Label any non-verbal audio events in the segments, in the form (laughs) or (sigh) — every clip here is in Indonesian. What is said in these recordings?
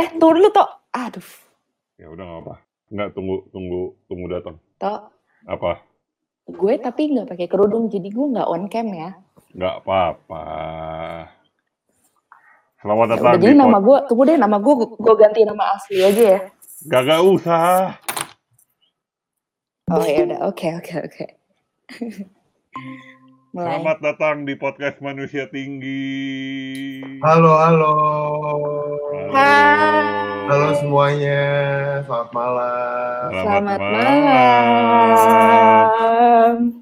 Eh, tunggu dulu, Tok. Aduh. Ya udah nggak apa. Nggak tunggu tunggu tunggu datang. Tok, Apa? gue tapi nggak pakai kerudung, jadi gue nggak on cam ya. Nggak apa-apa. Selamat Ya datang jadi nama gue, tunggu deh, nama gue, gue ganti nama asli aja ya. Gak gak usah. Oh ya udah, oke, oke, oke. Mulai. (laughs) Selamat datang di podcast Manusia Tinggi. Halo, halo. Hai. Halo semuanya. Selamat malam. Selamat malam.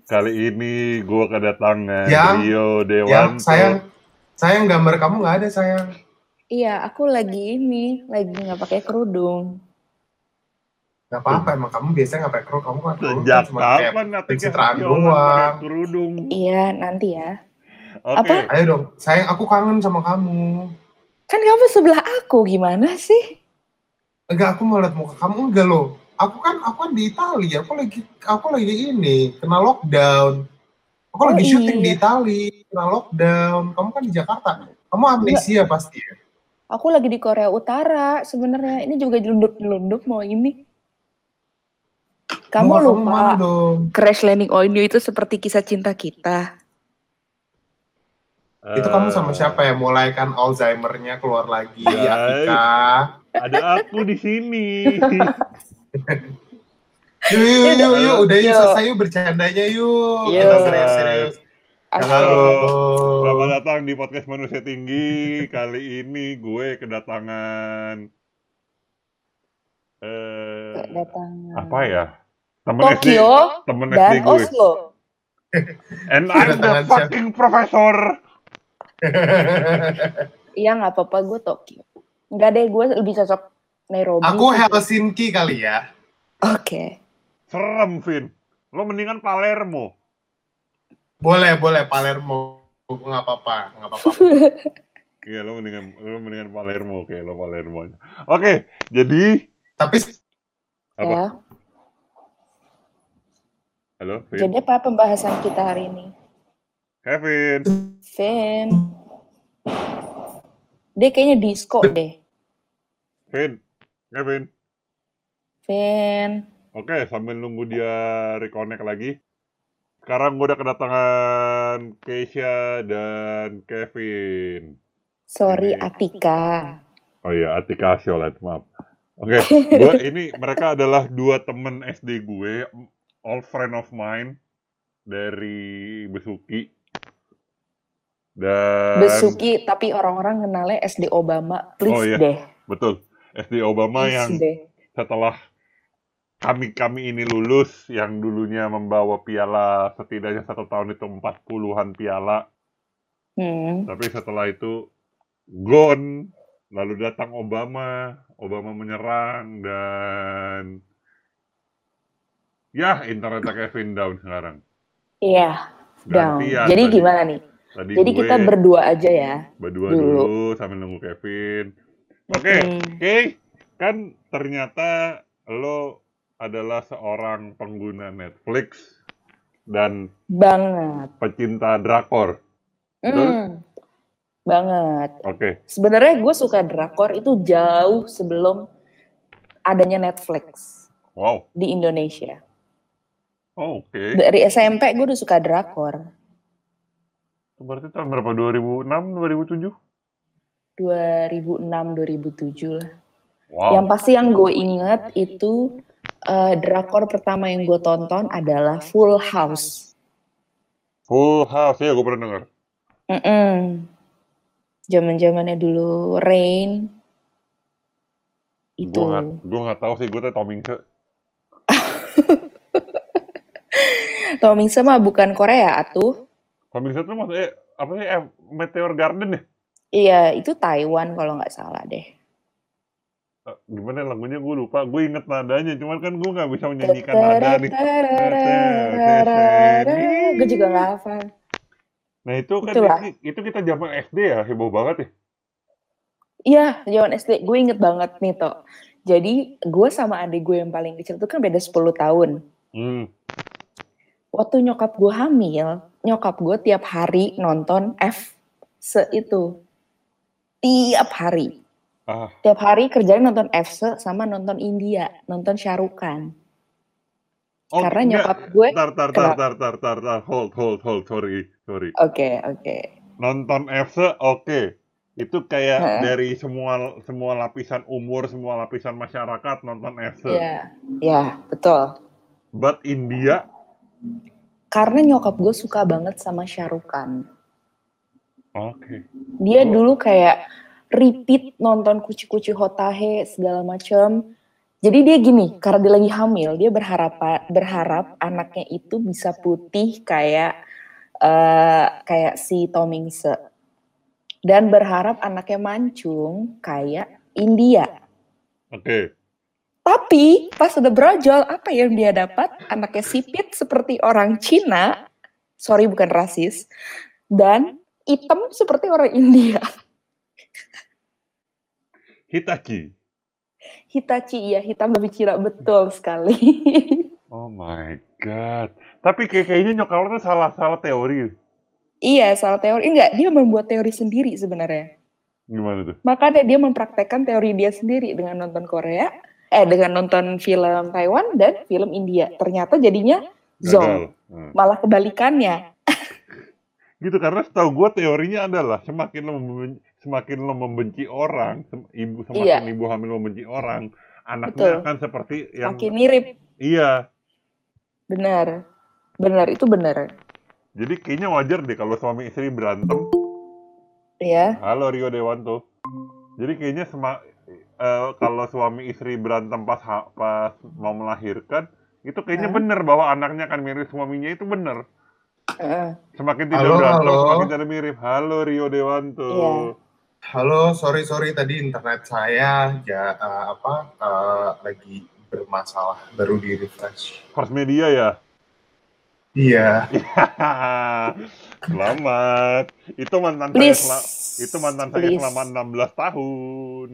Kali ini gue kedatangan Yang- Rio Yang Dewanto. sayang, sayang gambar kamu nggak ada sayang. Iya, aku lagi ini, lagi nggak pakai kerudung. Gak apa-apa, emang kamu biasanya nggak pakai kerudung, kamu kan kerudung Sejak cuma kayak- pencitraan doang. kerudung? Iya, nanti ya. Oke. Apa? Ayo dong, sayang aku kangen sama kamu. Kan kamu sebelah aku, gimana sih? Enggak, aku mau lihat muka kamu enggak loh. Aku kan, aku kan di Italia, aku lagi, aku lagi ini kena lockdown. Aku Oh, lagi syuting iya. di Italia, kena lockdown. Kamu kan di Jakarta. Kamu amnesia pasti ya. Aku lagi di Korea Utara sebenarnya. Ini juga jelunduk-jelunduk mau ini. Kamu Muka lupa mana dong? Crash Landing on You itu seperti kisah cinta kita. Itu kamu sama Eh, siapa ya? Mulai kan Alzheimer-nya keluar lagi. Atika. Ada aku di sini. Yuk, (laughs) yuk, yuk, yuk, yuk, udah yuk, selesai yuk bercandanya yuk. Kita serius-serius. Halo. Selamat datang di podcast Manusia Tinggi. Kali ini gue kedatangan eh Kedatangan apa ya? Temen SD, Tokyo temen SD dan gue. Oslo. And I'm the fucking professor. (laughs) Iya nggak apa-apa gue Tokyo. Enggak deh, gue lebih cocok Nairobi. Aku. Helsinki kali ya. Oke. Serem, Vin. Lo mendingan Palermo. Boleh, boleh Palermo. Nggak apa-apa, nggak apa-apa. (laughs) Iya, lo mendingan lo mendingan Palermo. Oke, lo Palermo. aja. Oke, jadi Tapi apa? Ya. Halo, Vin. Jadi apa pembahasan kita hari ini? Kevin. Vin. Dia kayaknya disco deh. Vin. Kevin. Vin. Oke, sambil nunggu dia reconnect lagi. Sekarang gue udah kedatangan Keisha dan Kevin. Sorry Ini. Atika. Oh iya, Atika Asyolet, maaf. Oke, (laughs) gua ini mereka adalah dua temen SD gue, old friend of mine dari Besuki. Dan Besuki tapi orang-orang kenalnya SD Obama. Please Oh, iya. deh. betul, SD Obama Please yang deh. setelah kami-kami ini lulus, yang dulunya membawa piala setidaknya satu tahun itu 40-an piala, Hmm. tapi setelah itu gone, lalu datang Obama, Obama menyerang dan ya internetnya Kevin down sekarang. Iya, down. Gantian Jadi tadi. gimana nih? Tadi Jadi gue kita berdua aja ya. berdua dulu. dulu. sambil nunggu Kevin. Oke, Hmm. oke, kan ternyata lo adalah seorang pengguna Netflix dan Banget. pecinta drakor. Betul? Hmm. Banget. Oke, Sebenarnya gue suka drakor itu jauh sebelum adanya Netflix wow, di Indonesia. Oh, oke. Dari SMP gue udah suka drakor. Berarti tahun berapa? 2006, 2007? 2006 2007 lah. Wow. Yang pasti yang gue inget itu eh, drakor pertama yang gue tonton adalah Full House. Full House ya, gue pernah dengar. Mm Zaman zamannya dulu Rain. Itu. Gue nggak, gue nggak tahu sih, gue tuh Tom (laughs) Tommy mah bukan Korea atuh. Tom Hanks itu maksudnya apa sih? Eh, Meteor Garden ya? Iya, itu Taiwan kalau nggak salah deh. Eh, Gimana lagunya gue lupa. Gue inget nadanya, cuman kan gue nggak bisa menyanyikan nada nih. Gue juga nggak hafal. Nah itu kan Itulah. itu, itu kita zaman SD ya, heboh banget ya. Iya, zaman SD gue inget banget nih toh. Jadi gue sama adik gue yang paling kecil itu kan beda 10 tahun. Hmm. Waktu nyokap gue hamil, nyokap gue tiap hari nonton F se itu. Tiap hari. Ah, Tiap hari kerjanya nonton FC sama nonton India, nonton Shahrukan. oh, Karena enggak. nyokap gue Tar, tar, tar, tar, tar, tar, tar, hold, hold, hold, sorry, sorry. Oke, oke. Nonton FC, oke. Itu kayak Heeh. dari semua semua lapisan umur, semua lapisan masyarakat nonton FC. Ya, ya, betul. But India, Karena nyokap gue suka banget sama Shahrukan. oke. Dia Oh. dulu kayak repeat nonton kuci-kuci hotahe segala macam. Jadi dia gini, karena dia lagi hamil, dia berharap berharap anaknya itu bisa putih kayak eh kayak si Tomingse. Dan berharap anaknya mancung kayak India. Oke. Tapi pas udah brojol, apa yang dia dapat? Anaknya sipit seperti orang Cina, sorry bukan rasis, dan hitam seperti orang India. (laughs) Hitachi. Hitachi ya, hitam lebih Cina betul sekali. (laughs) Oh my god. Tapi kayak kayaknya nyokap lo tuh salah-salah teori. iya, salah teori. Enggak, dia membuat teori sendiri sebenarnya. Gimana tuh? Makanya dia mempraktekkan teori dia sendiri dengan nonton Korea, eh dengan nonton film Taiwan dan film India. Ternyata jadinya zong. Gagal. Hmm. Malah kebalikannya. (laughs) Gitu karena setahu gue teorinya adalah semakin lo membenci, semakin lo membenci orang, sem- ibu semakin Iya. ibu hamil membenci orang, anaknya Betul. akan seperti yang Makin mirip. iya. Benar. Benar, itu benar. Jadi kayaknya wajar deh kalau suami istri berantem. Ya. Halo Rio Dewanto. Jadi kayaknya sema, eh, kalau suami istri berantem pas ha- pas mau melahirkan, itu kayaknya Hah? bener bahwa anaknya akan mirip suaminya itu bener. Heeh. Semakin tidak Halo, berantem, halo. semakin tidak mirip. Halo Rio Dewanto. Iya. Halo, sorry sorry tadi internet saya ya eh, apa eh, lagi bermasalah baru di refresh. First media ya. Iya. (laughs) Selamat. Itu mantan saya Please. sel- itu mantan saya selama 16 tahun.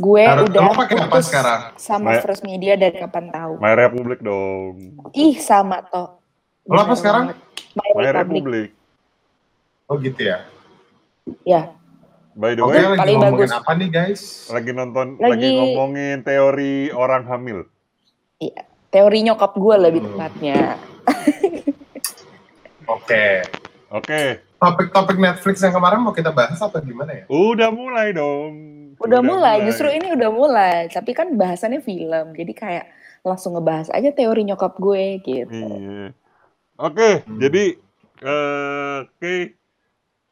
Gue Sekarang- udah kamu pakai apa sekarang? sama Ma- First Media dari kapan tahu. My Republic dong. Ih, sama toh. Lo apa sekarang? My My Republic. Republic. Oh gitu ya. Ya, By the Oke, way, lagi paling ngomongin bagus. apa nih guys? lagi nonton Lagi- lagi ngomongin teori orang hamil. teori nyokap gue lebih Hmm. tepatnya. (laughs) Oke. Oke, Topik-topik Netflix yang kemarin mau kita bahas atau gimana ya? udah mulai dong. Udah, mulai, justru ini udah mulai. Tapi kan bahasannya film, jadi kayak langsung ngebahas aja teori nyokap gue gitu. Iya. Oke, Hmm. jadi eh oke,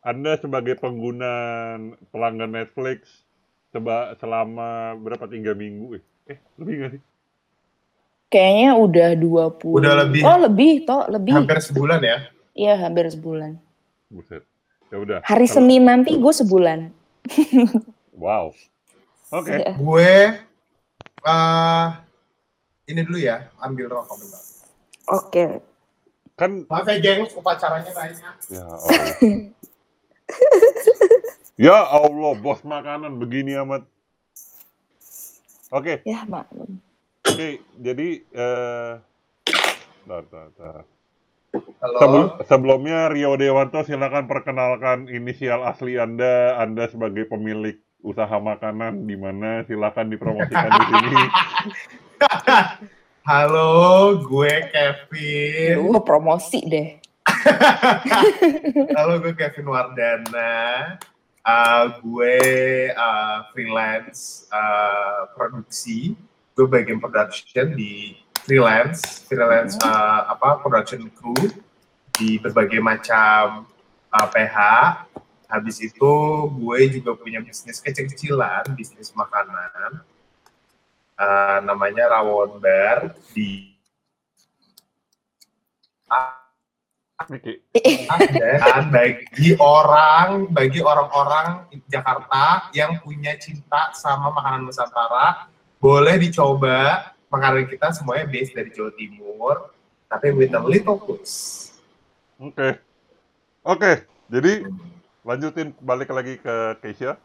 Anda sebagai pengguna pelanggan Netflix seba, selama berapa tiga minggu? Eh, eh lebih nggak sih? Kayaknya udah 20. Udah lebih. Oh, lebih, toh, lebih. Hampir sebulan ya. Iya, hampir sebulan. Buset. Ya udah. Hari Kalau- Senin nanti gue sebulan. (laughs) Wow. Oke. Iya. Gue eh ini dulu ya, ambil rokok bentar. Oke. Kan Maaf ya gengs, upacaranya banyak. ya Allah. (laughs) ya Allah, bos makanan begini amat. Oke, Ya, maklum. oke. Jadi eh tar, tar, tar. Halo. Sebelum- sebelumnya Rio Dewanto silakan perkenalkan inisial asli Anda, Anda sebagai pemilik usaha makanan di mana silakan dipromosikan di sini. (laughs) Halo, gue Kevin. Lu promosi deh. Halo, gue Kevin Wardana. Uh, gue uh, freelance uh, produksi. Gue bagian production di freelance, freelance uh, apa production crew di berbagai macam uh, PH. Habis itu gue juga punya bisnis kecil-kecilan, bisnis makanan. Uh, namanya Rawon Bar di dan bagi orang bagi orang-orang Jakarta yang punya cinta sama makanan Nusantara boleh dicoba makanan kita semuanya base dari Jawa Timur tapi with a little twist Oke. Oke, jadi lanjutin balik lagi ke Keisha.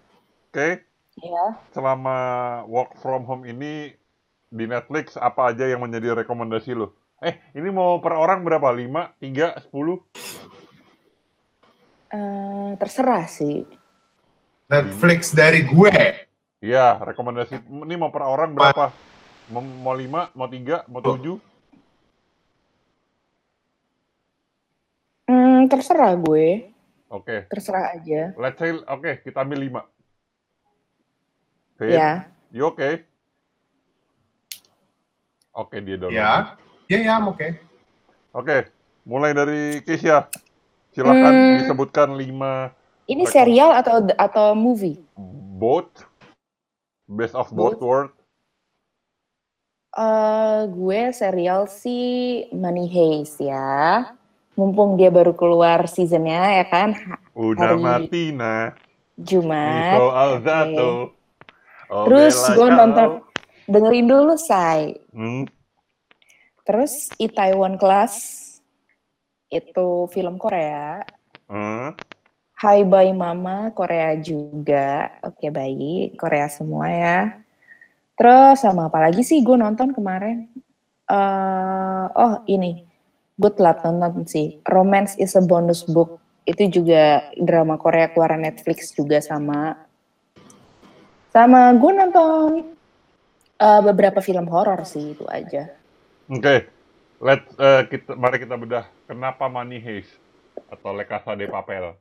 Oke, Ya. selama work from home ini di Netflix apa aja yang menjadi rekomendasi lo? Eh, ini mau per orang berapa? 5, 3, 10? Eh, terserah sih. Netflix dari gue. Iya, rekomendasi. Ini mau per orang berapa? Mau, mau lima, mau tiga, mau tujuh? Hmm, terserah gue. Oke, Terserah aja. let's say, oke, kita ambil lima. Fit, Ya. you oke? Oke, dia download. Ya, ya, ya, oke. Oke, mulai dari Keisha. Silakan Hmm. disebutkan lima Ini Rekam. serial atau atau movie? both, best of both, Both. world. Eh, gue serial sih Money Heist ya. Mumpung dia baru keluar seasonnya ya kan, Una Hari- Martina, Jumat. Nico Alzato. Oke. Terus gue nonton, dengerin dulu say. Hmm, Terus Itaewon Class itu film Korea. hmm. Hai Bye Mama Korea juga. Oke baik, Korea semua ya. Terus sama apa lagi sih gue nonton kemarin? eh oh ini, gue telat nonton sih. Romance is a bonus book. Itu juga drama Korea keluaran Netflix juga sama. Sama gue nonton eh, beberapa film horor sih itu aja. Oke, let eh, kita mari kita bedah. Kenapa Money Heist atau Le Casa de Papel?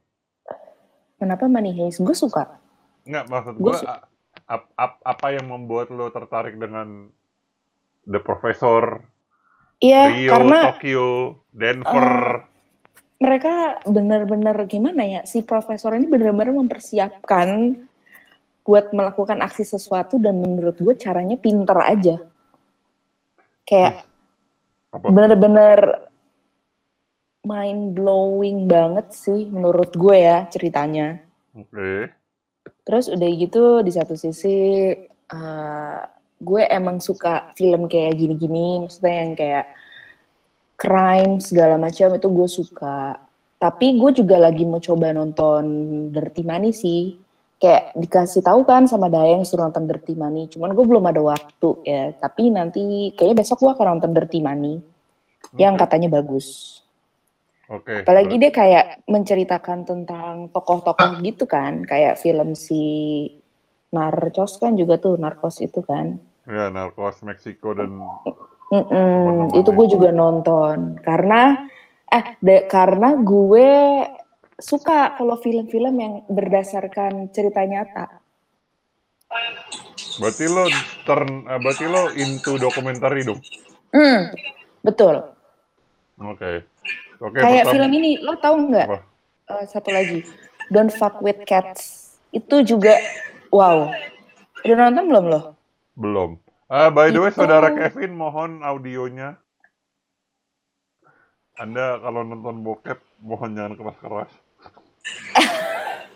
Kenapa Money Heist? Gue suka. Enggak, maksud gue apa yang membuat lo tertarik dengan The Professor, Iya, Rio, karena Tokyo, Denver? mereka benar-benar gimana ya si profesor ini benar-benar mempersiapkan buat melakukan aksi sesuatu dan menurut gue caranya pinter aja kayak apa? benar-benar mind blowing banget sih menurut gue ya ceritanya Oke. terus udah gitu di satu sisi eh, gue emang suka film kayak gini-gini maksudnya yang kayak crime segala macam itu gue suka. Tapi gue juga lagi mau coba nonton Dirty Money sih. Kayak dikasih tahu kan sama Dayang suruh nonton Dirty Money cuman gue belum ada waktu ya. Tapi nanti kayaknya besok gue akan nonton Dirty Money yang Oke. katanya bagus. Oke. apalagi dia kayak menceritakan tentang tokoh-tokoh gitu kan. Kayak film si Narcos kan juga tuh Narcos itu kan Ya, Narcos Meksiko dan Mm-mm, Bener-bener. itu gue juga nonton. Karena eh de- karena gue suka kalau film-film yang berdasarkan cerita nyata. Berarti lo turn, eh, berarti lo into documentary dong. Hmm, betul. Oke. Oke, kayak pertama- film ini lo tahu nggak? Eh, satu lagi. Don't Fuck with Cats. Itu juga wow. Udah nonton belum lo Belum. Ah, by the way, Itu- saudara Kevin, mohon audionya. Anda kalau nonton bokep, mohon jangan keras-keras.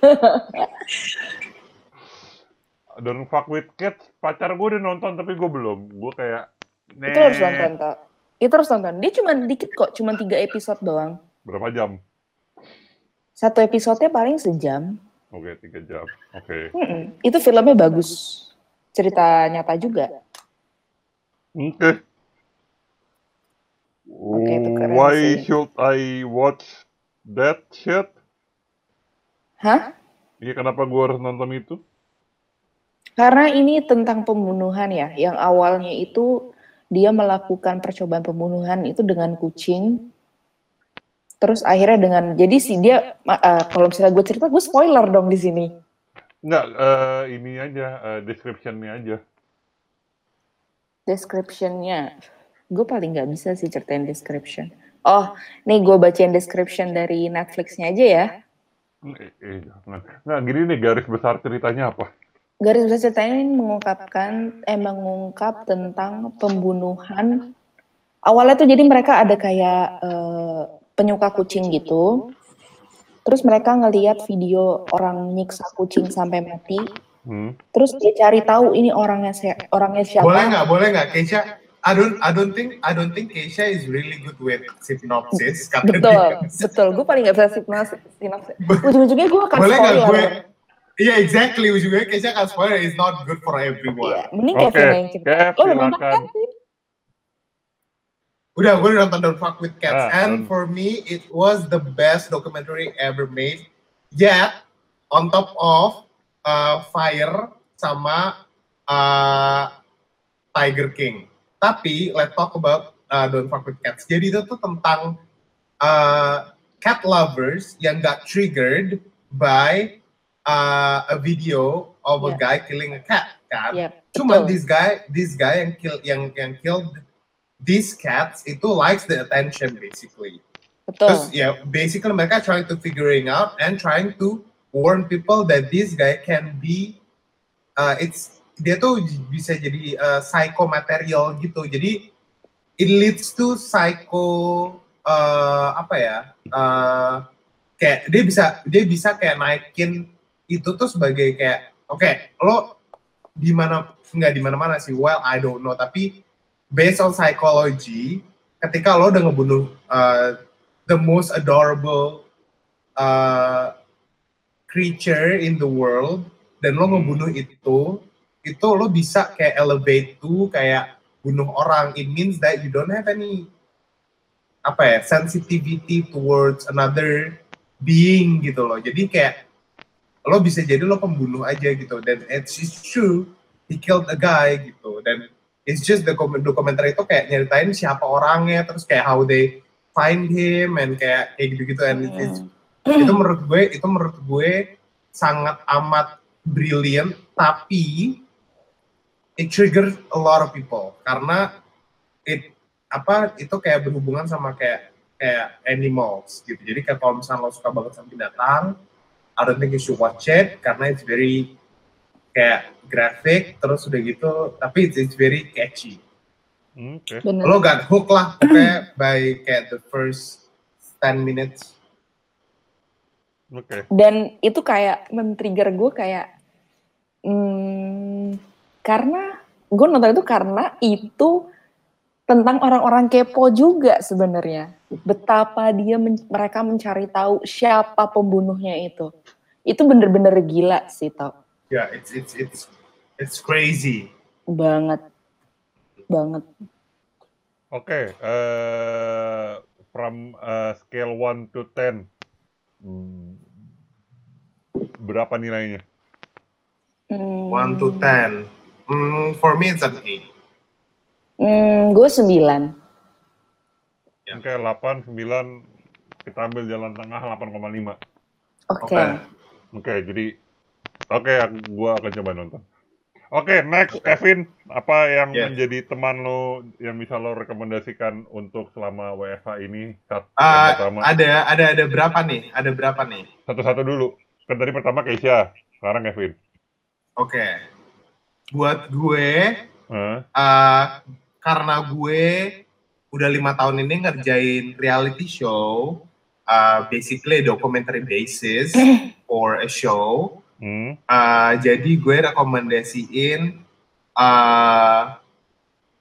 (laughs) Don't fuck with kids, pacar gue udah nonton tapi gue belum. Gue kayak, itu lo harus "Nih, nonton kak itu harus nonton dia cuma dikit kok cuma tiga episode doang Berapa jam? satu episodenya paling sejam Oke, tiga jam. Oke. Mm-mm. itu filmnya bagus cerita nyata juga Oke. Itu keren Why sih. should I watch that shit? hah Iya, kenapa gue harus nonton itu? Karena ini tentang pembunuhan ya, yang awalnya itu dia melakukan percobaan pembunuhan itu dengan kucing. Terus akhirnya dengan jadi sih dia eh, kalau misalnya gue cerita gue spoiler dong di sini. Enggak, eh, ini aja, eh, description-nya aja. Description-nya. Gue paling nggak bisa sih ceritain description. Oh, nih gue bacain description dari Netflix-nya aja ya. Eh, eh, jangan. Nggak, gini nih garis besar ceritanya apa? Garis besar ceritanya ini mengungkapkan, eh mengungkap tentang pembunuhan. Awalnya tuh jadi mereka ada kayak eh, penyuka kucing gitu. Terus mereka ngeliat video orang nyiksa kucing sampai mati. Hmm. Terus dia cari tahu ini orangnya si- orangnya siapa. Boleh nggak? Boleh nggak, Keisha? I don't, I don't think, I don't think Keisha is really good with synopsis. (laughs) Betul, dia- betul. Gue paling gak bisa sinopsis. sinopsis. Ujung-ujungnya gue akan Boleh nggak spoiler. gue? Iya, exactly. Ujungnya Keisha akan spoiler is not good for everyone. Iya, mending Oke, Kevin yang cerita. Lo nonton kan? Udah, gue udah nonton Don't Fuck With Cats. Ah, and um. for me, it was the best documentary ever made. Yet, on top of uh, Fire sama uh, Tiger King. Tapi let's talk about uh, Don't Fuck with Cats. Jadi itu tuh tentang uh, cat lovers yang got triggered by uh, a video of a Yeah. guy killing a cat kan. Yep, Cuma this guy, this guy yang kill yang yang killed these cats itu likes the attention basically. Betul. Terus ya basically mereka trying to figuring out and trying to warn people that this guy can be uh, it's dia tuh bisa jadi uh, psychomaterial gitu. Jadi it leads to psycho uh, apa ya? Uh, kayak dia bisa dia bisa kayak naikin itu tuh sebagai kayak oke lo di mana nggak di mana-mana sih well I don't know tapi based on psychology ketika lo udah ngebunuh uh, the most adorable uh, creature in the world dan lo ngebunuh itu itu lo bisa kayak elevate to kayak bunuh orang. It means that you don't have any apa ya sensitivity towards another being gitu loh. Jadi kayak lo bisa jadi lo pembunuh aja gitu. Dan it's, it's true he killed a guy gitu. Dan it's just the dokum- dokumenter itu kayak nyeritain siapa orangnya terus kayak how they find him and kayak kayak gitu-gitu. And it's, Hmm. itu menurut gue itu menurut gue sangat amat brilliant tapi it trigger a lot of people. Karena it apa itu kayak berhubungan sama kayak kayak animals gitu. Jadi kayak kalau misalnya lo suka banget sama binatang I don't think you should watch it karena it's very kayak graphic terus udah gitu tapi it's, it's very catchy. Bener. lo got hook lah pokoknya by kayak the first 10 minutes Oke. Dan itu kayak men-trigger gue kayak hmm, karena gue nonton itu karena itu tentang orang-orang kepo juga sebenarnya. Betapa dia men- mereka mencari tahu siapa pembunuhnya itu. Itu bener-bener gila sih tau. Yeah it's it's it's it's crazy Banget. Banget. Oke, eh, from eh, scale 1 to 10, hmm, berapa nilainya? Hmm, 1 to 10 mm, for me it's an 8 Hmm, gue sembilan. Ya. Oke, 8, 9, kita ambil jalan tengah 8,5. Oke. Oke. Oke, jadi oke, gua akan coba nonton. Oke, next Kevin, apa yang Yes. menjadi teman lo yang bisa lo rekomendasikan untuk selama WFH ini? Sat- yang Ah, pertama, ada ada ada berapa nih ada berapa nih satu-satu dulu. Kan tadi pertama Keisha, sekarang Kevin. oke buat gue Hah? uh, karena gue udah lima tahun ini ngerjain reality show uh, basically documentary basis for a show Hmm? Uh, jadi gue rekomendasiin uh,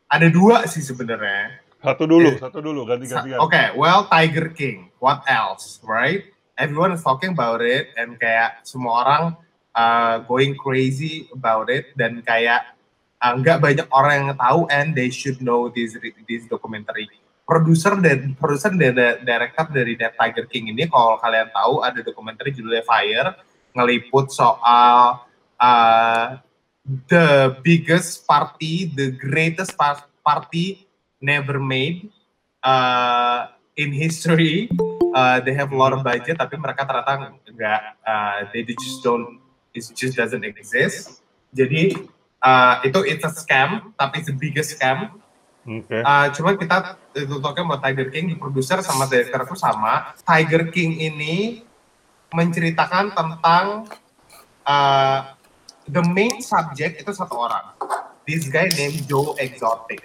ada dua sih sebenarnya Satu dulu, Eh, satu dulu, Sa- ganti-gantian. Oke, well Tiger King. What else, right? Everyone is talking about it and kayak semua orang uh, going crazy about it dan kayak uh, nggak banyak orang yang tahu and they should know this this documentary. Produser dan produser dan da- director dari That Tiger King ini kalau kalian tahu ada dokumenter judulnya Fire ngeliput soal uh, the biggest party, the greatest par- party never made uh, in history. Uh, they have a lot of budget, tapi mereka ternyata nggak, uh, they just don't, it just doesn't exist. Jadi uh, itu it's a scam, tapi it's the biggest scam. Oke. Uh, cuma kita itu talking about Tiger King, di produser sama director itu sama. Tiger King ini menceritakan tentang uh, the main subject itu satu orang. This guy named Joe Exotic.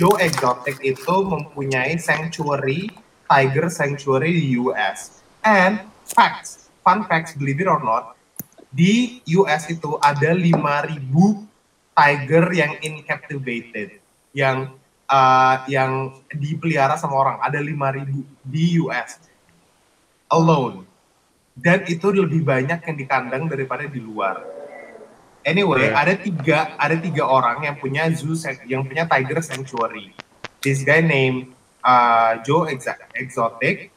Joe Exotic itu mempunyai sanctuary, tiger sanctuary di US. And facts, fun facts, believe it or not, di US itu ada 5.000 tiger yang in captivated, yang uh, yang dipelihara sama orang. Ada 5.000 di US alone. Dan itu lebih banyak yang di kandang daripada di luar. Anyway, Oke. ada tiga ada tiga orang yang punya zoo yang punya tiger sanctuary. This guy named uh, Joe Exotic,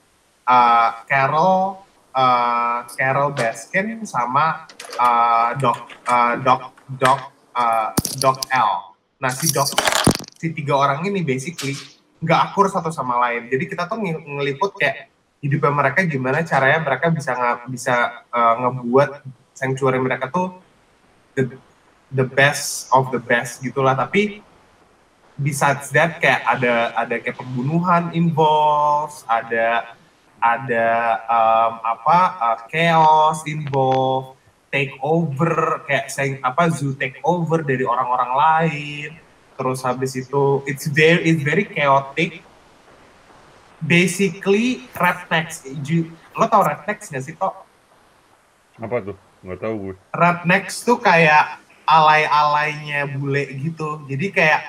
uh, Carol uh, Carol Baskin sama uh, Doc uh, Doc Doc uh, Doc L. Nah si Doc si tiga orang ini basically nggak akur satu sama lain. Jadi kita tuh ng- ngeliput kayak hidupnya mereka gimana caranya mereka bisa nggak bisa uh, ngebuat sanctuary mereka tuh the the best of the best gitulah. Tapi besides that kayak ada ada kayak pembunuhan involved, ada ada um, apa uh, chaos involved, take over kayak saya apa zoo take over dari orang-orang lain. Terus habis itu it's very it's very chaotic. Basically rednecks. Ju- Lo tau rednecks gak sih, Tok? Apa tuh? Nggak tahu gue. rednecks tuh kayak alay-alaynya bule gitu. Jadi kayak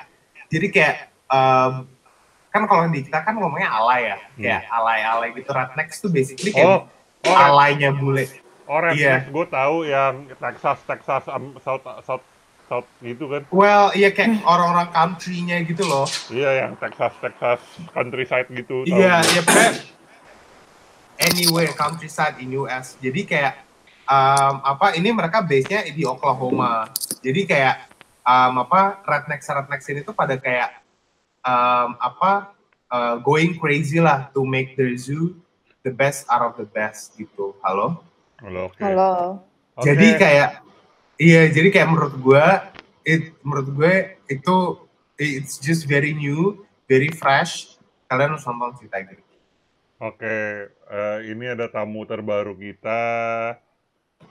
jadi kayak em, kan kalau di kita kan ngomongnya alay ya, kayak alay-alay gitu. Rednecks tuh basically Hmm. Oh, kayak oh, alaynya bule. oh Iya. gue tahu yang Texas, Texas, um, South, South, South gitu kan. Well, iya kayak orang-orang country-nya gitu loh. Iya, yang Texas, Texas countryside gitu. tahu Iya, iya anywhere countryside in US. Jadi kayak um, apa ini mereka base-nya di Oklahoma. Jadi kayak um, apa rednecks rednecks ini tuh pada kayak um, apa uh, going crazy lah to make the zoo the best out of the best gitu. Halo. Halo, oke. Halo. Oke. Jadi kayak iya, jadi kayak menurut gua it menurut gue itu it's just very new, very fresh. Kalian harus nonton si Tiger. Oke, eh, ini ada tamu terbaru kita.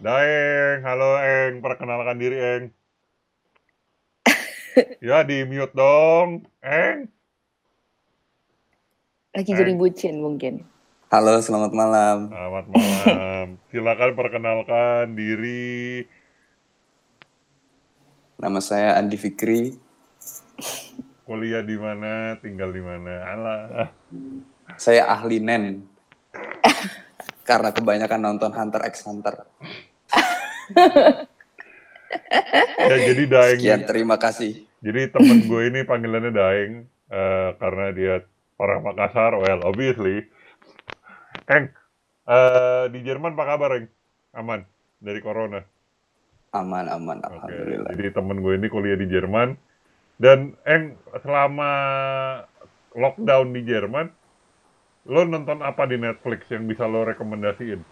Daeng, halo Eng, perkenalkan diri Eng. (laughs) ya di mute dong, Eng. Lagi jadi bucin mungkin. Halo, selamat malam. Selamat malam. Silakan perkenalkan diri. Nama saya Andi Fikri. Kuliah di mana, tinggal di mana. Alah. Saya ahli nen. Karena kebanyakan nonton Hunter x Hunter. Ya jadi Daeng. Sekian, terima kasih. Jadi temen gue ini panggilannya Daeng eh, karena dia orang Makassar. Well, obviously. Eng, eh, di Jerman apa kabar Eng? Aman dari corona. Aman, aman, alhamdulillah. jadi temen gue ini kuliah di Jerman dan Eng selama lockdown di Jerman, lo nonton apa di Netflix yang bisa lo rekomendasiin?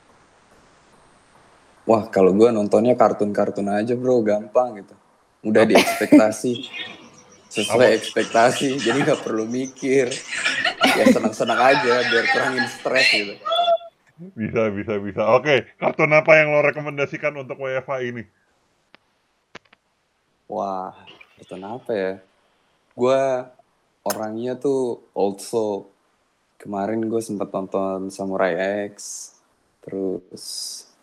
Wah, kalau gue nontonnya kartun-kartun aja bro, gampang gitu. Udah diekspektasi. Sesuai Apa? ekspektasi, jadi nggak perlu mikir. Ya senang-senang aja, biar kurangin stres gitu. Bisa, bisa, bisa. Oke, kartun apa yang lo rekomendasikan untuk WFA ini? Wah, kartun apa ya? Gue orangnya tuh old soul. Kemarin gue sempat nonton Samurai X, terus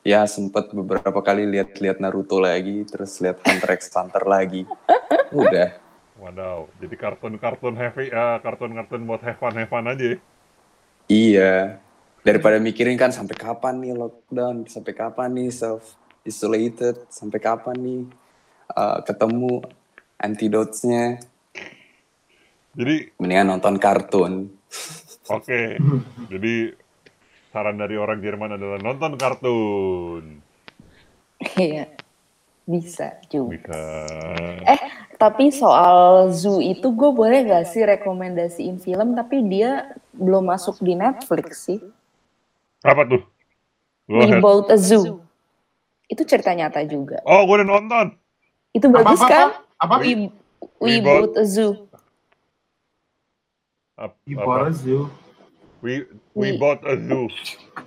ya sempat beberapa kali lihat-lihat Naruto lagi, terus lihat Hunter x Hunter lagi. Udah, Wadaw, jadi kartun-kartun heavy, eh, kartun-kartun buat have fun, have fun aja. ya? iya. Daripada mikirin kan sampai kapan nih lockdown, sampai kapan nih self isolated, sampai kapan nih uh, ketemu antidotes-nya. Jadi, Mendingan nonton kartun. oke. Jadi, saran dari orang Jerman adalah nonton kartun. Iya. Bisa juga. Bisa. Eh, tapi soal Zoo itu gue boleh gak sih rekomendasiin film tapi dia belum masuk di Netflix sih. Apa tuh? Go We ahead. Bought a Zoo. Itu cerita nyata juga. Oh, gue udah nonton. Itu bagus Apa, apa, kan? Apa? We, we, We Bought- Bought a Zoo. Di apa? Bora Zoo. We, we We- bought a zoo.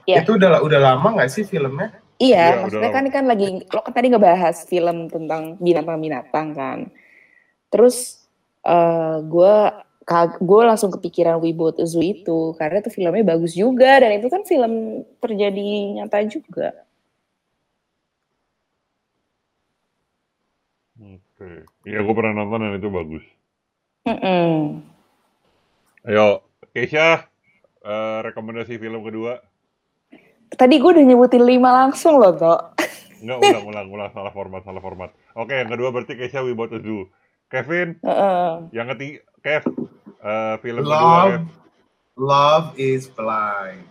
Itu udah udah lama nggak sih filmnya? Iya, Iya, maksudnya kan kan lagi lo kan tadi ngebahas film tentang binatang-binatang kan. Terus eh gue gue langsung kepikiran We Bought a Zoo itu karena itu filmnya bagus juga dan itu kan film terjadi nyata juga. Oke. Iya, gue pernah nonton dan itu bagus. Mm-mm. Ayo, Keisha, eh, rekomendasi film kedua. Tadi gue udah nyebutin lima langsung loh, Tok. Enggak, ulang, ulang, ulang. Salah format, salah format. Oke, yang kedua berarti Keisha We Bought a Zoo. Kevin, Heeh. yang ketiga, Kev, eh, film kedua, Kev. Love, Love is Blind.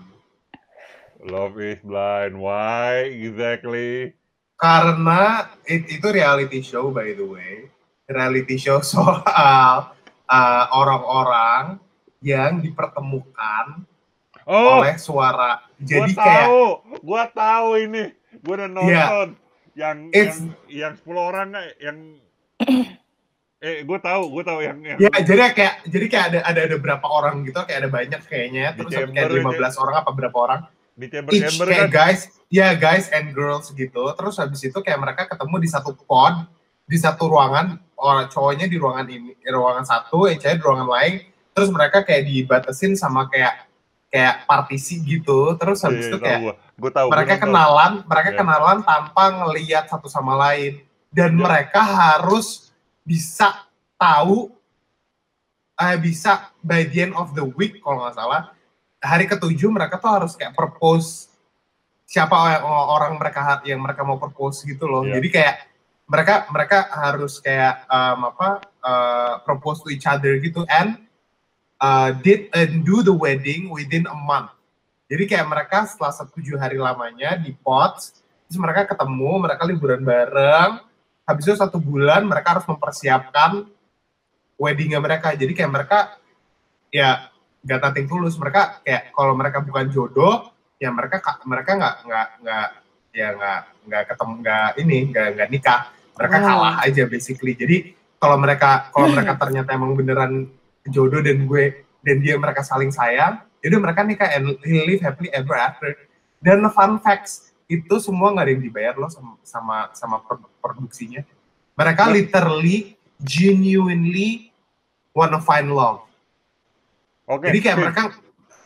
Love is Blind. Why exactly? Karena it- itu reality show by the way. Reality show (laughs) soal uh, orang-orang yang dipertemukan Oh, oleh suara. gua Jadi kayak tahu, gua tahu ini. Gua udah nonton Iya. yang It's- yang yang 10 orang yang (clears throat) eh gua tahu, gua tahu yang yang ya jadi kayak jadi kayak ada ada ada berapa orang gitu kayak ada banyak kayaknya terus kayak chamber 15 orang apa berapa orang di chamber each chamber kayak kan. guys ya guys and girls gitu terus habis itu kayak mereka ketemu di satu pod di satu ruangan orang cowoknya di ruangan ini di ruangan satu yang cewek di ruangan lain terus mereka kayak dibatasin sama kayak kayak partisi gitu terus habis Iya, itu tahu kayak gua. Gua tahu. gua mereka nonton. kenalan mereka Iya. kenalan tanpa ngelihat satu sama lain dan Iya. mereka harus bisa tahu eh bisa by the end of the week kalau nggak salah hari ketujuh mereka tuh harus kayak propose siapa orang mereka yang mereka mau propose gitu loh Iya. jadi kayak mereka mereka harus kayak um, apa uh, propose to each other gitu and uh, did and do the wedding within a month jadi kayak mereka setelah tujuh hari lamanya di pot, terus mereka ketemu, mereka liburan bareng. Habis itu satu bulan mereka harus mempersiapkan weddingnya mereka. Jadi kayak mereka ya gak nothing tulus. Mereka kayak kalau mereka bukan jodoh, ya mereka ka- mereka nggak nggak nggak ya nggak nggak ketemu nggak ini nggak nggak nikah. Mereka Wow. kalah aja basically. Jadi kalau mereka kalau (laughs) mereka ternyata emang beneran jodoh dan gue dan dia mereka saling sayang, jadi mereka nikah and live happily ever after. Dan fun facts itu semua nggak ada yang dibayar loh sama sama, sama pro- produksinya. Mereka literally genuinely wanna find love. Oke. Jadi kayak mereka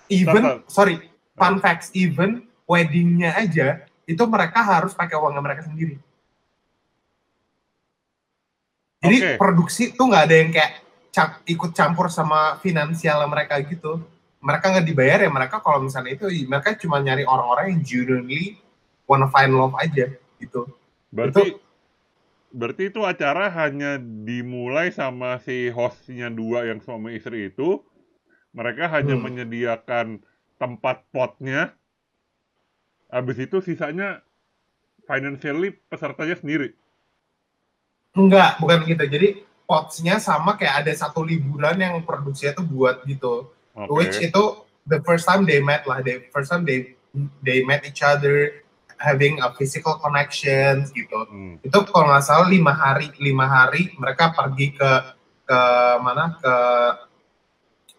even sorry fun facts even weddingnya aja itu mereka harus pakai uangnya mereka sendiri. Jadi Oke. produksi tuh nggak ada yang kayak cam- ikut campur sama finansial mereka gitu. Mereka nggak dibayar ya mereka kalau misalnya itu mereka cuma nyari orang-orang yang genuinely wanna find love aja gitu. Berarti berarti itu acara hanya dimulai sama si hostnya dua yang suami istri itu. Mereka hanya Hmm. menyediakan tempat potnya. Habis itu sisanya financially pesertanya sendiri. Enggak, bukan gitu. Jadi potsnya sama kayak ada satu liburan yang produksinya tuh buat gitu. Oke. which itu the first time they met lah, the first time they they met each other, having a physical connection gitu. Hmm. Itu kalau nggak salah lima hari, lima hari mereka pergi ke ke mana ke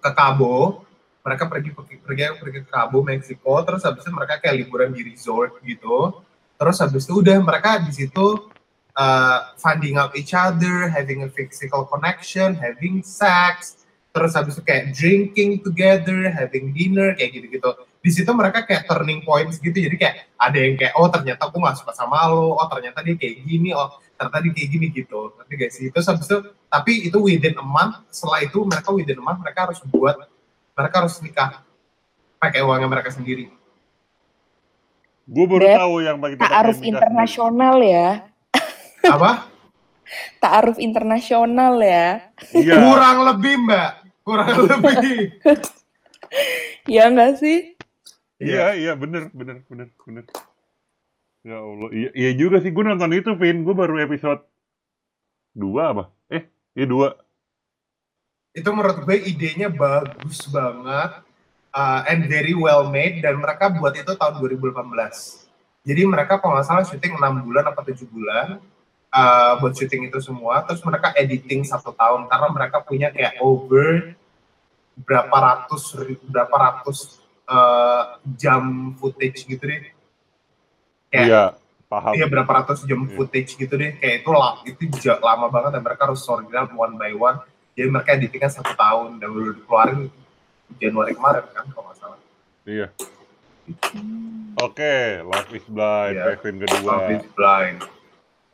ke Cabo, mereka pergi pergi pergi, pergi ke Cabo, Meksiko, terus habis itu mereka kayak liburan di resort gitu. Terus habis itu udah mereka di situ uh, finding out each other, having a physical connection, having sex, terus habis itu kayak drinking together, having dinner, kayak gitu-gitu. Di situ mereka kayak turning points gitu, jadi kayak ada yang kayak, oh ternyata aku gak suka sama lo, oh ternyata dia kayak gini, oh ternyata kayak gini gitu. Nanti guys, itu habis itu, tapi itu within a month, setelah itu mereka within a month, mereka harus buat, mereka harus nikah, pakai uangnya mereka sendiri. Gue baru Beb, tahu yang bagi Ta'aruf internasional ya. (laughs) Apa? Ta'aruf internasional ya. Iya. Kurang lebih mbak, kurang (laughs) lebih. Ya enggak sih? Iya, iya bener, bener, bener, bener. Ya Allah, iya, iya juga sih. Gue nonton itu, Vin. Gue baru episode 2 apa? Eh, iya 2. itu menurut gue idenya bagus banget uh, and very well made dan mereka buat itu tahun 2018 jadi mereka kalau nggak salah syuting 6 bulan apa 7 bulan uh, buat syuting itu semua terus mereka editing satu tahun karena mereka punya kayak over berapa ratus berapa ratus uh, jam footage gitu deh kayak Iya, paham. Iya berapa ratus jam Iya. footage gitu deh, kayak itu lah, itu lama banget dan mereka harus original one by one. Jadi mereka editingnya satu tahun dan udah dikeluarin Januari kemarin kan kalau nggak salah. Iya. Oke, Life is Blind, Iya. Kevin kedua. Love is Blind.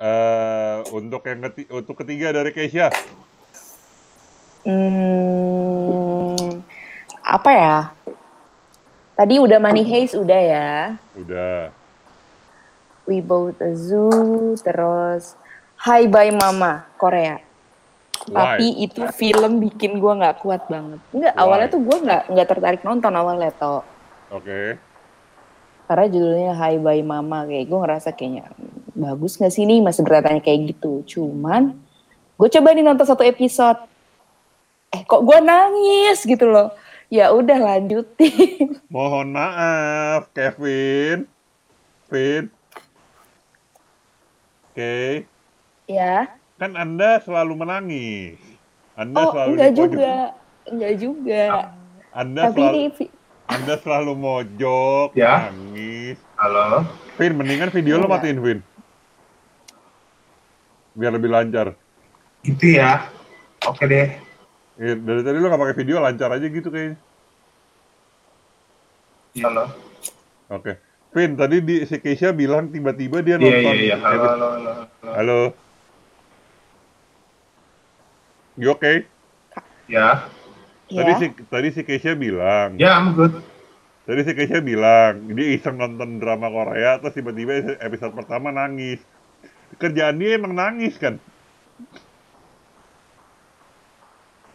Eh, untuk yang ketiga, untuk ketiga dari Keisha. Hmm, apa ya? Tadi udah Money Heist udah ya. Udah. We Bought a Zoo, terus Hi Bye Mama, Korea. Why? Tapi itu film bikin gua nggak kuat banget. Enggak, awalnya tuh gua nggak nggak tertarik nonton awalnya toh. Oke. karena judulnya Hi Bye Mama kayak gue ngerasa kayaknya bagus nggak sih nih masih bertanya kayak gitu cuman gue coba nih nonton satu episode eh kok gue nangis gitu loh ya udah lanjutin (laughs) Mohon maaf, Kevin. Vin. Oke. ya Kan Anda selalu menangis. Anda oh selalu enggak juga enggak juga Anda tapi selalu ini Anda selalu mojok, Ya. nangis. Halo. Vin, mendingan video lo Enggak. matiin, Vin. Biar lebih lancar. Gitu ya. Oke deh. Ya, dari tadi lo gak pakai video, lancar aja gitu kayaknya. Halo. Oke. Vin, tadi di, si Keisha bilang tiba-tiba dia Iya nonton. iya iya. Halo episode- halo halo. halo. Halo. You oke? Ya. Tadi ya si tadi si Keisha bilang, Ya, I'm good. tadi si Keisha bilang dia iseng nonton drama Korea terus tiba-tiba episode pertama nangis. Kerjaan dia emang nangis kan?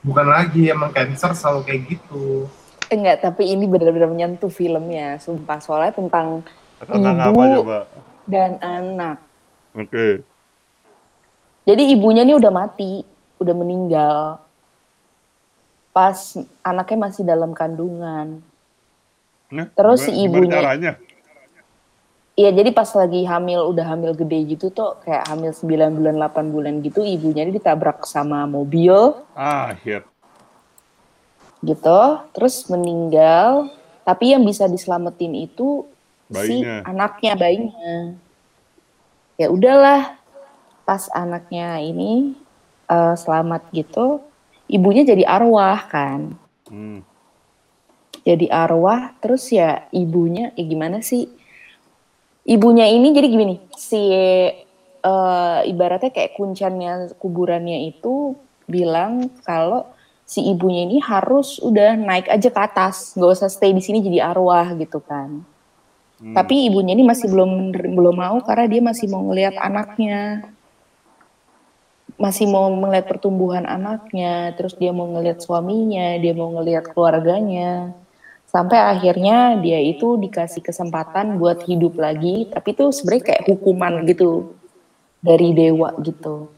Bukan lagi emang cancer selalu kayak gitu. Enggak tapi ini benar-benar menyentuh filmnya sumpah soalnya tentang Tentang Ibu. apa coba? dan anak Oke. Jadi ibunya nih udah mati, udah meninggal. Pas anaknya masih dalam kandungan. Nah, Terus si ibunya- caranya? Iya, jadi pas lagi hamil, udah hamil gede gitu tuh, kayak hamil 9 bulan, 8 bulan gitu, ibunya ini ditabrak sama mobil Ah, shit. Gitu, terus meninggal. Tapi yang bisa diselamatin itu si Bayinya. anaknya, bayinya. Ya udahlah, pas anaknya ini eh, selamat gitu, ibunya jadi arwah kan. Hmm. jadi arwah terus ya ibunya ya gimana sih ibunya ini jadi gini si eh, ibaratnya kayak kuncannya kuburannya itu bilang kalau si ibunya ini harus udah naik aja ke atas. Nggak usah stay di sini jadi arwah gitu kan. Hmm. tapi ibunya ini masih belum belum mau karena dia masih mau ngelihat anaknya. Masih mau melihat pertumbuhan anaknya terus dia mau ngelihat suaminya dia mau ngelihat keluarganya. Sampai akhirnya dia itu dikasih kesempatan buat hidup lagi tapi itu sebenarnya kayak hukuman gitu dari dewa gitu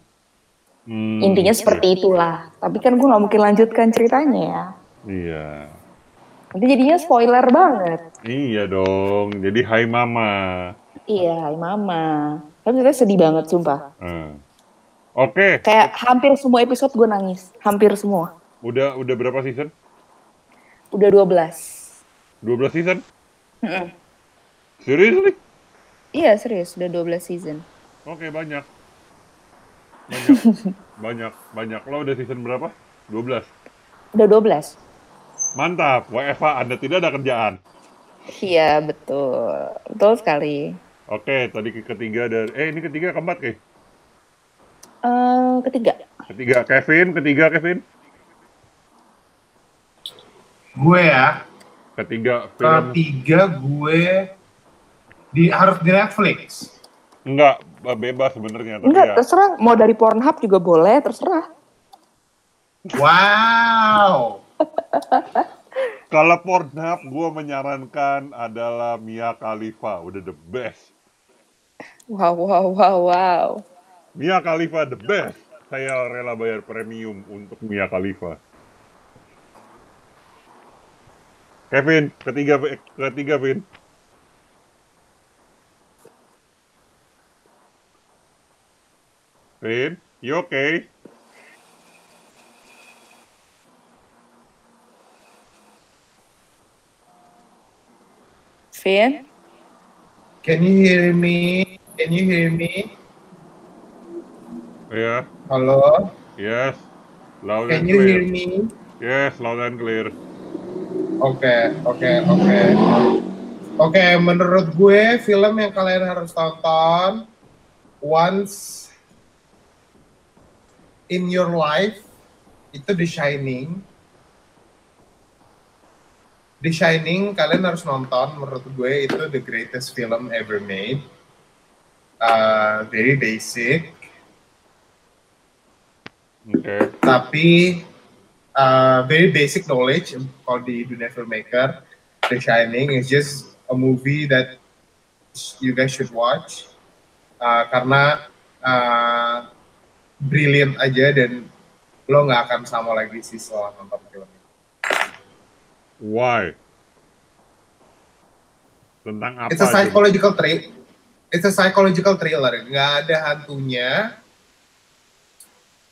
Hmm, intinya seperti itulah tapi kan gue nggak mungkin lanjutkan ceritanya ya Iya. nanti jadinya spoiler banget Iya dong. Jadi Hai Mama. iya hai mama kan ceritanya sedih banget sumpah Hmm. Oke, kayak hampir semua episode gue nangis hampir semua udah udah berapa season? udah 12 12 season? Mm-mm. Seriously? iya serius udah 12 season Oke, banyak. Banyak. (laughs) banyak, banyak. Lo udah season berapa? 12. udah 12 Mantap, WFA Anda tidak ada kerjaan. iya betul betul sekali Oke, tadi ke- ketiga dari eh ini ketiga keempat ke? Eh, ketiga Ketiga Kevin, ketiga Kevin, Gue ya. ketiga film Ketiga gue di harus di Netflix. enggak bebas sebenarnya tapi enggak ya terserah mau dari Pornhub juga boleh terserah Wow. (laughs) kalau Pornhub gue menyarankan adalah Mia Khalifa, udah the best. wow wow wow wow Mia Khalifa the best. Saya rela bayar premium untuk Mia Khalifa. Kevin, ketiga, ketiga, Vin. Vin, you okay? Vin Can you hear me? Can you hear me? Yeah, Halo? yes. Loud Can and you hear me? Yes, loud and clear. Oke, oke, oke. Oke, menurut gue film yang kalian harus tonton once in your life itu The Shining. The Shining kalian harus nonton. Menurut gue itu the greatest film ever made. Uh, very basic, Oke. tapi uh, very basic knowledge kalau di dunia filmmaker. The Shining is just a movie that you guys should watch uh, karena uh, brilliant aja dan lo nggak akan sama lagi sih setelah nonton film ini. Why? Tentang apa? It's a psychological thriller. It's a psychological thriller. Nggak ada hantunya.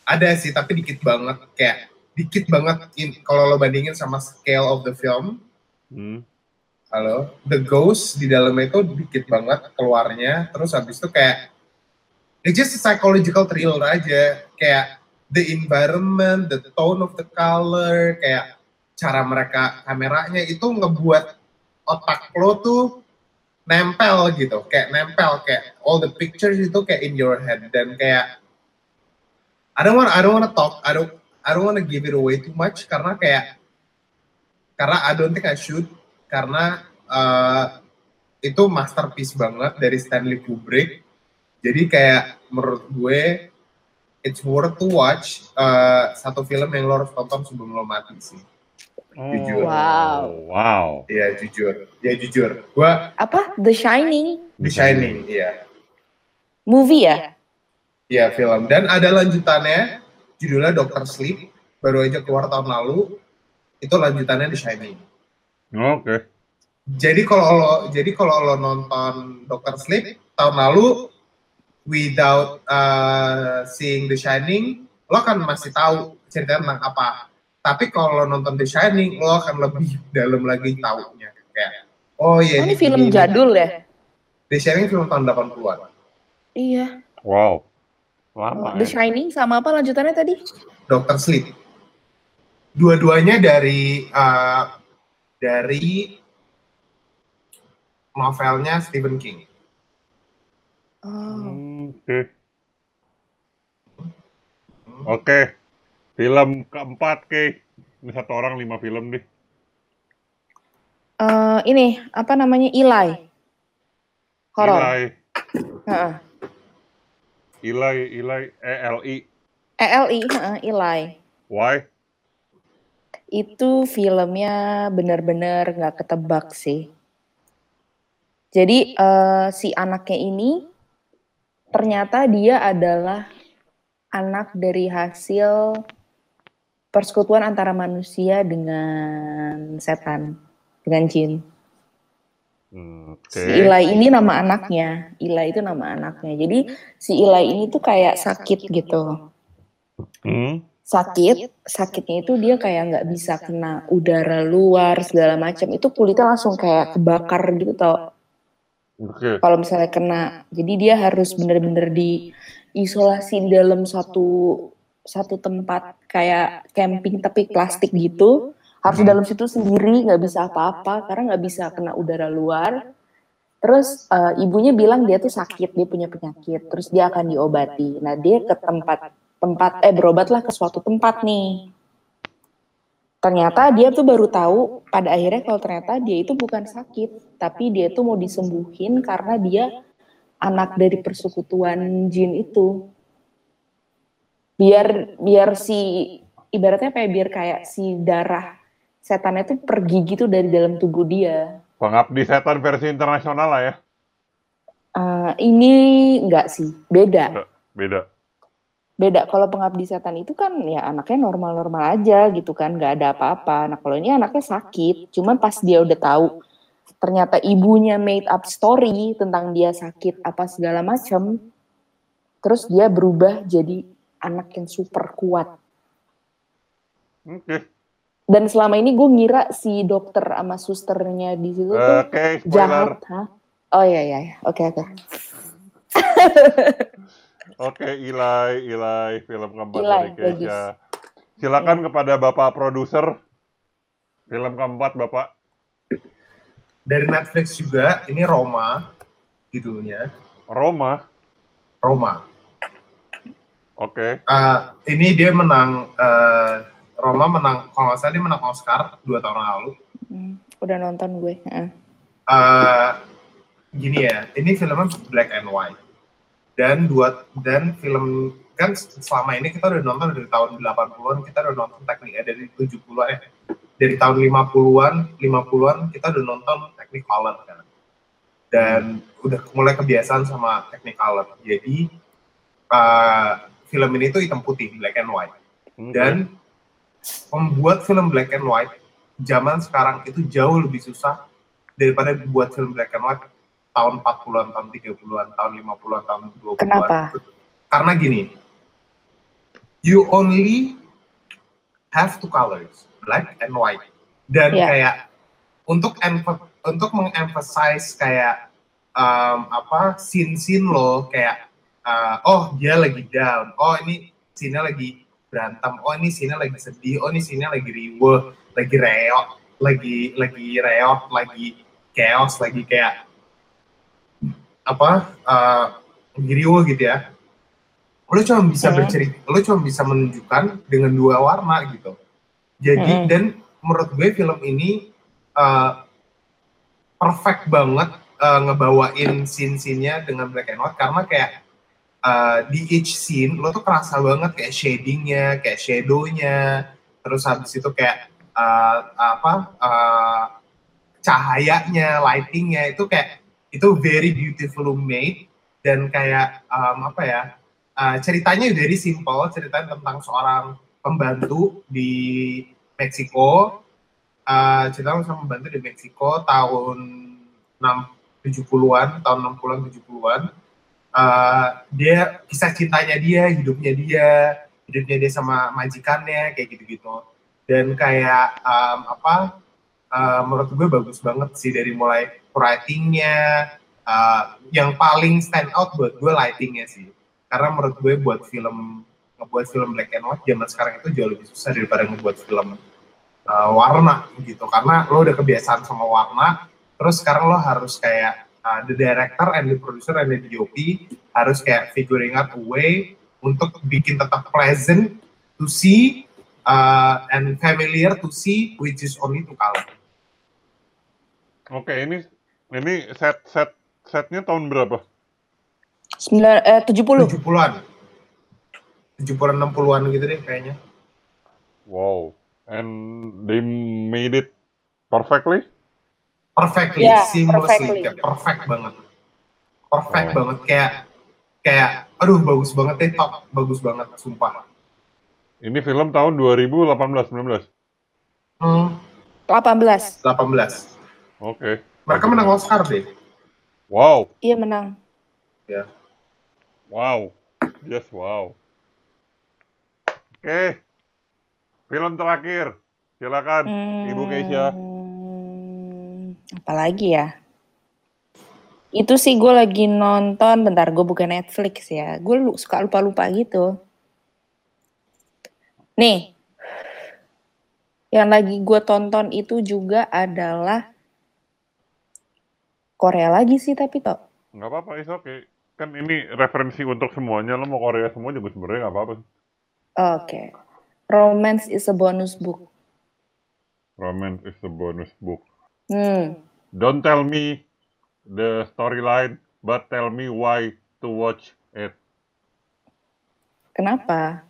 Ada sih, tapi dikit banget. Kayak dikit banget kalau lo bandingin sama scale of the film. Hmm. Halo, the ghost di dalamnya itu dikit banget keluarnya. Terus habis itu kayak it's just psychological thriller aja. Kayak the environment, the tone of the color, kayak cara mereka kameranya itu ngebuat otak lo tuh nempel gitu, kayak nempel kayak all the pictures itu kayak in your head dan kayak I don't want I don't want to talk, I don't I don't want to give it away too much karena kayak karena I don't think I should karena uh, itu masterpiece banget dari Stanley Kubrick. Jadi kayak menurut gue it's worth to watch uh, satu film yang lo harus tonton sebelum lo mati sih. Jujur. Wow. Wow. Iya jujur, ya jujur. Gua Apa? The Shining The Shining, iya. movie ya? Iya film. Dan ada lanjutannya, judulnya Doctor Sleep, baru aja keluar tahun lalu. Itu lanjutannya The Shining. Oke. Jadi kalau lo, jadi kalau lo nonton Doctor Sleep tahun lalu, without uh, seeing The Shining, lo kan masih tahu ceritanya tentang apa. Tapi kalau lo nonton The Shining, lo akan lebih (laughs) dalam lagi taunya. Kayak, oh Oh, iya. ini film jadul ya? The Shining film tahun 80-an. Iya. Wow. Oh, Lama The ya. Shining sama apa lanjutannya tadi? Doctor Sleep. Dua-duanya dari uh, dari novelnya Stephen King. Oke. Oke. Film keempat, Ke. Ini satu orang lima film deh. Eh, ini apa namanya Eli? Horor. Eli, Heeh. Eli, Eli, E E-L-I. ELI, heeh, Eli. Why? Itu filmnya benar-benar nggak ketebak sih. Jadi eh, si anaknya ini ternyata dia adalah anak dari hasil persekutuan antara manusia dengan setan, dengan jin. Oke. Si Eli ini nama anaknya. Eli itu nama anaknya. Jadi si Eli ini tuh kayak sakit gitu. Hmm. Sakit, sakitnya itu dia kayak nggak bisa kena udara luar segala macam. Itu kulitnya langsung kayak kebakar gitu tau. Oke. Kalau misalnya kena, jadi dia harus bener-bener diisolasi di dalam satu satu tempat kayak camping tapi plastik gitu. Harus di dalam situ sendiri, nggak bisa apa-apa karena nggak bisa kena udara luar. Terus eh, ibunya bilang dia tuh sakit, dia punya penyakit, terus dia akan diobati. Nah dia ke tempat tempat eh berobatlah ke suatu tempat nih. Ternyata dia tuh baru tahu pada akhirnya kalau ternyata dia itu bukan sakit, tapi dia tuh mau disembuhin karena dia anak dari persekutuan jin itu. Biar biar si ibaratnya kayak biar kayak si darah setannya tuh pergi gitu dari dalam tubuh dia. Pengabdi setan versi internasional lah ya. Eh, ini enggak sih, beda. Beda. Beda kalau pengabdi setan itu kan ya anaknya normal-normal aja gitu kan, nggak ada apa-apa. Nah kalau ini anaknya sakit, cuman pas dia udah tahu ternyata ibunya made up story tentang dia sakit apa segala macam, terus dia berubah jadi anak yang super kuat. Dan selama ini gue ngira si dokter sama susternya di situ tuh spoiler. jahat, hah? Oh iya, iya. oke oke. (laughs) Oke, Ilai, Ilai, film keempat Ilai, dari Keisha. Silakan kepada Bapak produser. Film keempat, Bapak. Dari Netflix juga, ini Roma judulnya. Roma. Roma. Oke. Uh, ini dia menang, uh, Roma menang, kalau nggak salah dia menang Oscar dua tahun lalu. Hmm, udah nonton gue. heeh. Uh, gini ya, ini filmnya black and white. Dan dua dan film kan selama ini kita udah nonton dari tahun 80-an, kita udah nonton teknik eh, dari 70-an eh dari tahun 50-an, 50-an kita udah nonton teknik color kan. dan udah mulai kebiasaan sama Technicolor. Jadi uh, film ini tuh hitam putih, black and white. Oke. Dan membuat film black and white zaman sekarang itu jauh lebih susah daripada buat film black and white tahun 40-an, tahun 30-an, tahun 50-an, tahun 20-an. Kenapa? Karena gini, you only have two colors, black and white. Dan Iya. kayak untuk untuk mengemphasize kayak um, apa scene-scene lo kayak uh, oh dia lagi down, oh ini scene-nya lagi berantem, oh ini scene-nya lagi sedih, oh ini scene-nya lagi riweh, lagi reot, lagi lagi reot, lagi chaos, lagi kayak apa uh, lagi riweh gitu ya. Lo cuma bisa Hmm. bercerita, lo cuma bisa menunjukkan dengan dua warna gitu. Jadi Hmm. dan menurut gue film ini uh, perfect banget uh, ngebawain scene-scene-nya dengan black and white karena kayak uh, di each scene lo tuh kerasa banget kayak shading-nya, kayak shadow-nya, terus habis itu kayak uh, apa uh, cahayanya, lighting-nya itu kayak itu very beautifully made dan kayak um, apa ya uh, ceritanya very simple, ceritanya tentang seorang pembantu di Meksiko uh, cerita sama pembantu di Meksiko tahun 6 70-an, tahun 60-an 70-an. Uh, dia kisah cintanya dia, hidupnya dia, hidupnya dia sama majikannya kayak gitu-gitu. Dan kayak um, apa uh, menurut gue bagus banget sih dari mulai writing-nya uh, yang paling stand out buat gue lighting-nya sih. Karena menurut gue buat film ngebuat film black and white zaman sekarang itu jauh lebih susah daripada ngebuat film uh, warna gitu karena lo udah kebiasaan sama warna terus sekarang lo harus kayak uh, the director and the producer and the DOP harus kayak figuring out a way untuk bikin tetap pleasant to see uh, and familiar to see which is only two color. Oke, ini ini set set setnya tahun berapa? Sembilan, eh, 70. 70-an. 70-an 60-an gitu deh kayaknya. Wow. And they made it perfectly? Perfectly, Yeah, seamlessly, perfectly. kayak perfect banget. Perfect Oh. banget kayak kayak aduh bagus banget deh top, bagus banget sumpah. Ini film tahun 2018 19. Hmm, 18. 18. Oke. Mereka menang Oscar deh. Wow. Iya menang. Wow. Yes, wow. Oke. Film terakhir. Silakan, Ibu Keisha. Hmm, Apalagi ya? Itu sih gue lagi nonton, bentar gue buka Netflix ya. Gue lu- suka lupa-lupa gitu. Nih, yang lagi gue tonton itu juga adalah Korea lagi sih tapi toh. Nggak apa-apa, is oke. Kan ini referensi untuk semuanya. Lo mau Korea semua juga sebenarnya nggak apa-apa. Oke. Romance is a bonus book. Romance is a bonus book. Hmm. Don't tell me the storyline, but tell me why to watch it. Kenapa?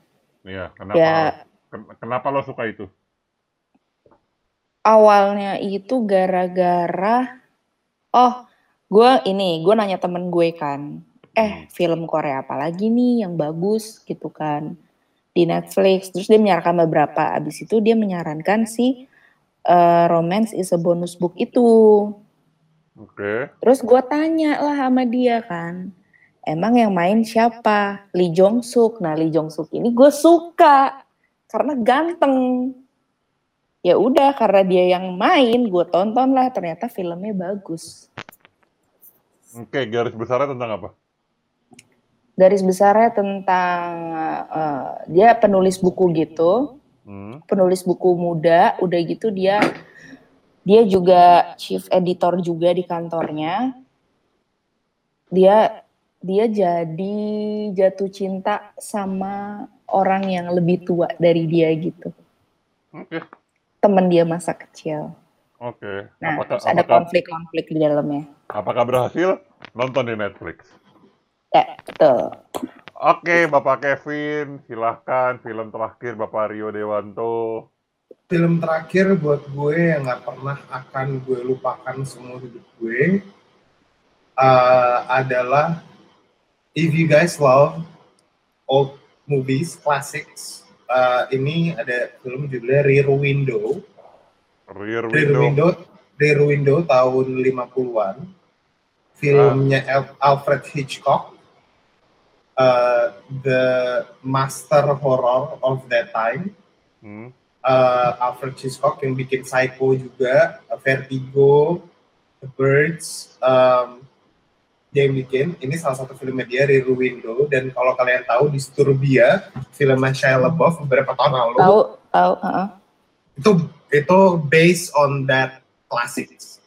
Iya, kenapa? Ya ken- Kenapa lo suka itu? awalnya itu gara-gara oh gue ini gue nanya temen gue kan eh film Korea apa lagi nih yang bagus? Gitu kan. Di Netflix terus dia menyarankan beberapa. Abis itu dia menyarankan si eh, Romance is a bonus book itu. Oke. terus gue tanya lah sama dia kan emang yang main siapa? Lee Jong Suk. Nah Lee Jong Suk ini gue suka karena ganteng ya udah karena dia yang main gue tonton lah ternyata filmnya bagus. Oke, garis besarnya tentang apa? garis besarnya tentang eh, dia penulis buku gitu. Hmm. penulis buku muda udah gitu dia dia juga chief editor juga di kantornya. Dia dia jadi jatuh cinta sama orang yang lebih tua dari dia gitu. Oke, temen dia masa kecil oke. nah apakah, terus ada konflik-konflik di dalamnya apakah berhasil? Nonton di Netflix. ya betul Oke, Bapak Kevin, silahkan film terakhir Bapak Rio Dewanto. Film terakhir buat gue yang nggak pernah akan gue lupakan semua hidup gue uh, adalah if you guys love old movies, classics, uh, ini ada film judulnya Rear Window. Rear Rear Window. Window, Rear Window tahun 50-an. Filmnya Al- Alfred Hitchcock. Uh, the master horror of that time. Hmm. uh, Alfred Hitchcock yang bikin Psycho juga, uh, Vertigo, The Birds, um, dia yang bikin. Ini salah satu filmnya dia, Rear Window. Dan kalau kalian tahu, Disturbia, filmnya Shia LaBeouf beberapa tahun lalu, Tahu, tahu, heeh. itu itu based on that classics.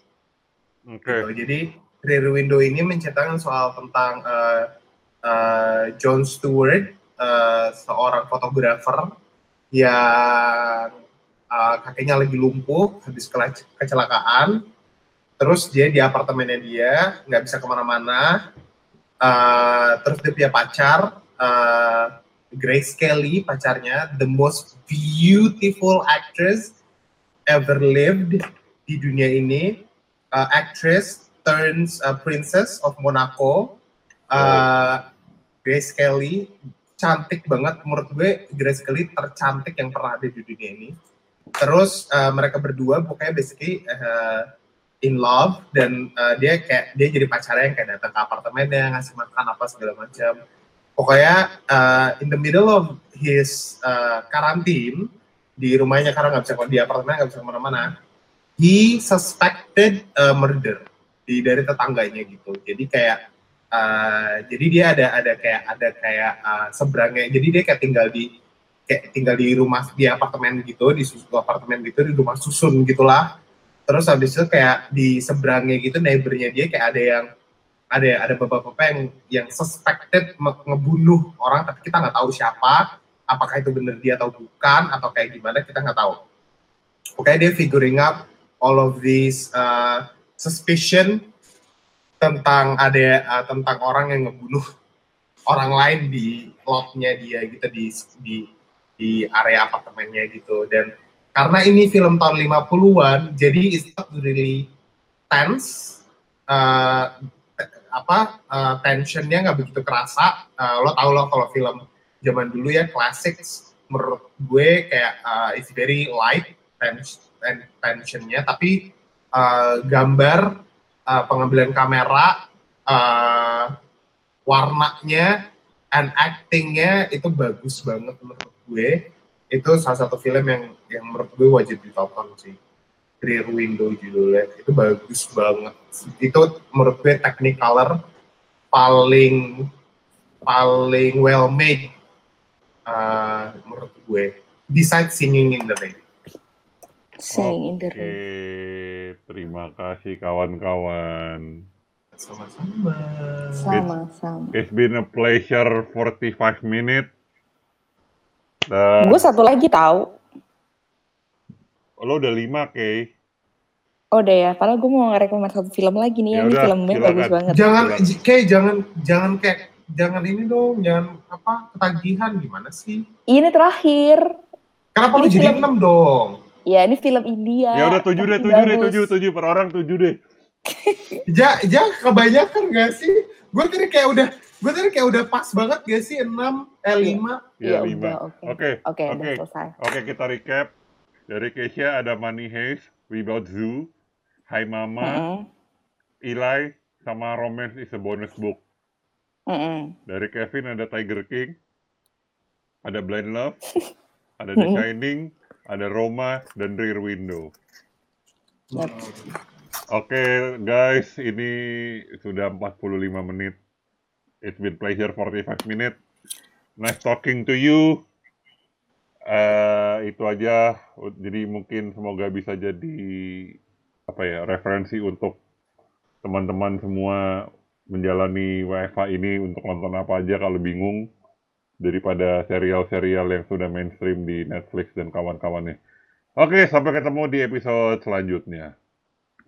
Oke. Gitu. Jadi Rear Window ini menceritakan soal tentang uh, uh, John Stewart, uh, seorang fotografer yang uh, kakinya lagi lumpuh habis kecelakaan. Terus dia di apartemennya dia nggak bisa ke mana-mana. Uh, terus dia punya pacar, uh, Grace Kelly pacarnya, the most beautiful actress ever lived di dunia ini uh, actress turns uh, princess of Monaco. Uh, Grace Kelly cantik banget menurut gue Grace Kelly tercantik yang pernah ada di dunia ini. Terus uh, mereka berdua pokoknya basically uh, in love dan uh, dia kayak dia jadi pacarnya yang kayak datang ke apartemennya ngasih makan apa segala macam. Pokoknya uh, in the middle of his uh, di rumahnya karena nggak bisa di apartemen nggak bisa ke mana-mana he suspected a murder di dari tetangganya gitu. Jadi kayak uh, jadi dia ada ada kayak ada kayak uh, seberangnya. Jadi dia kayak tinggal di kayak tinggal di rumah di apartemen gitu, di susu apartemen gitu di rumah susun gitulah. Terus habis itu kayak di seberangnya gitu neighbornya dia kayak ada yang ada ada bapak-bapak yang yang suspected ngebunuh orang tapi kita nggak tahu siapa apakah itu benar dia atau bukan atau kayak gimana kita nggak tahu. Oke dia figuring out all of these uh, suspicion tentang ada uh, tentang orang yang ngebunuh orang lain di lotnya dia gitu di di di area apartemennya gitu. Dan karena ini film tahun 50-an jadi it's not really tense uh, apa uh, tensionnya nggak begitu kerasa. Uh, lo tau lo kalau film zaman dulu ya classics menurut gue kayak uh, it's very light tens ten- tensionnya. Tapi uh, gambar uh, pengambilan kamera uh, warnanya and actingnya itu bagus banget menurut gue. Itu salah satu film yang yang menurut gue wajib ditonton sih Rear Window judulnya itu bagus banget itu menurut gue technicolor paling paling well made uh, menurut gue besides Singing in the Rain Sing in the rain. terima kasih kawan-kawan. sama-sama Sama-sama. It's been a pleasure 45 minutes. Dan Gue satu lagi tahu. Lo udah 5, Kay. Oh udah ya, padahal gue mau ngerekomend satu film lagi nih, Ya ini udah, filmnya silakan. bagus banget. jangan kayak jangan jangan kayak jangan ini dong jangan apa ketagihan gimana sih Ini terakhir. kenapa lu Ini jadi film- enam dong Ya ini film India. Ya udah 7 deh, 7 deh. 7, 7 per orang 7 deh. (laughs) ja ja kebanyakan gak sih gue tadi kayak udah gue tadi kayak udah pas banget gak sih enam eh lima Ya, Ya 5. udah, oke. Oke. Oke, udah Oke. selesai. Oke, kita recap. Dari Keisha ada Money Heist, Without Zoo, Hai Mama, Mm-mm. Eli, sama Romance is a Bonus Book. Mm-mm. Dari Kevin ada Tiger King, ada Blind Love, (laughs) ada The Shining, ada Roma, dan Rear Window. Oke guys, ini sudah 45 menit. It's been pleasure 45 minutes. Nice talking to you. Eh itu aja. Jadi mungkin semoga bisa jadi apa ya referensi untuk teman-teman semua menjalani WFH ini untuk nonton apa aja kalau bingung daripada serial-serial yang sudah mainstream di Netflix dan kawan-kawannya. Oke, sampai ketemu di episode selanjutnya.